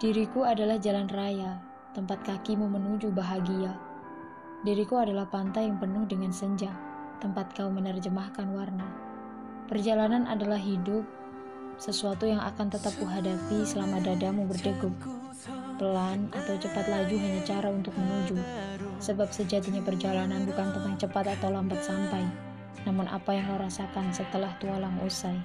Diriku adalah jalan raya, tempat kakimu menuju bahagia. Diriku adalah pantai yang penuh dengan senja, tempat kau menerjemahkan warna. Perjalanan adalah hidup, sesuatu yang akan tetap kuhadapi selama dadamu berdegup. Pelan atau cepat laju hanya cara untuk menuju, sebab sejatinya perjalanan bukan tentang cepat atau lambat sampai, namun apa yang kau rasakan setelah tualang usai.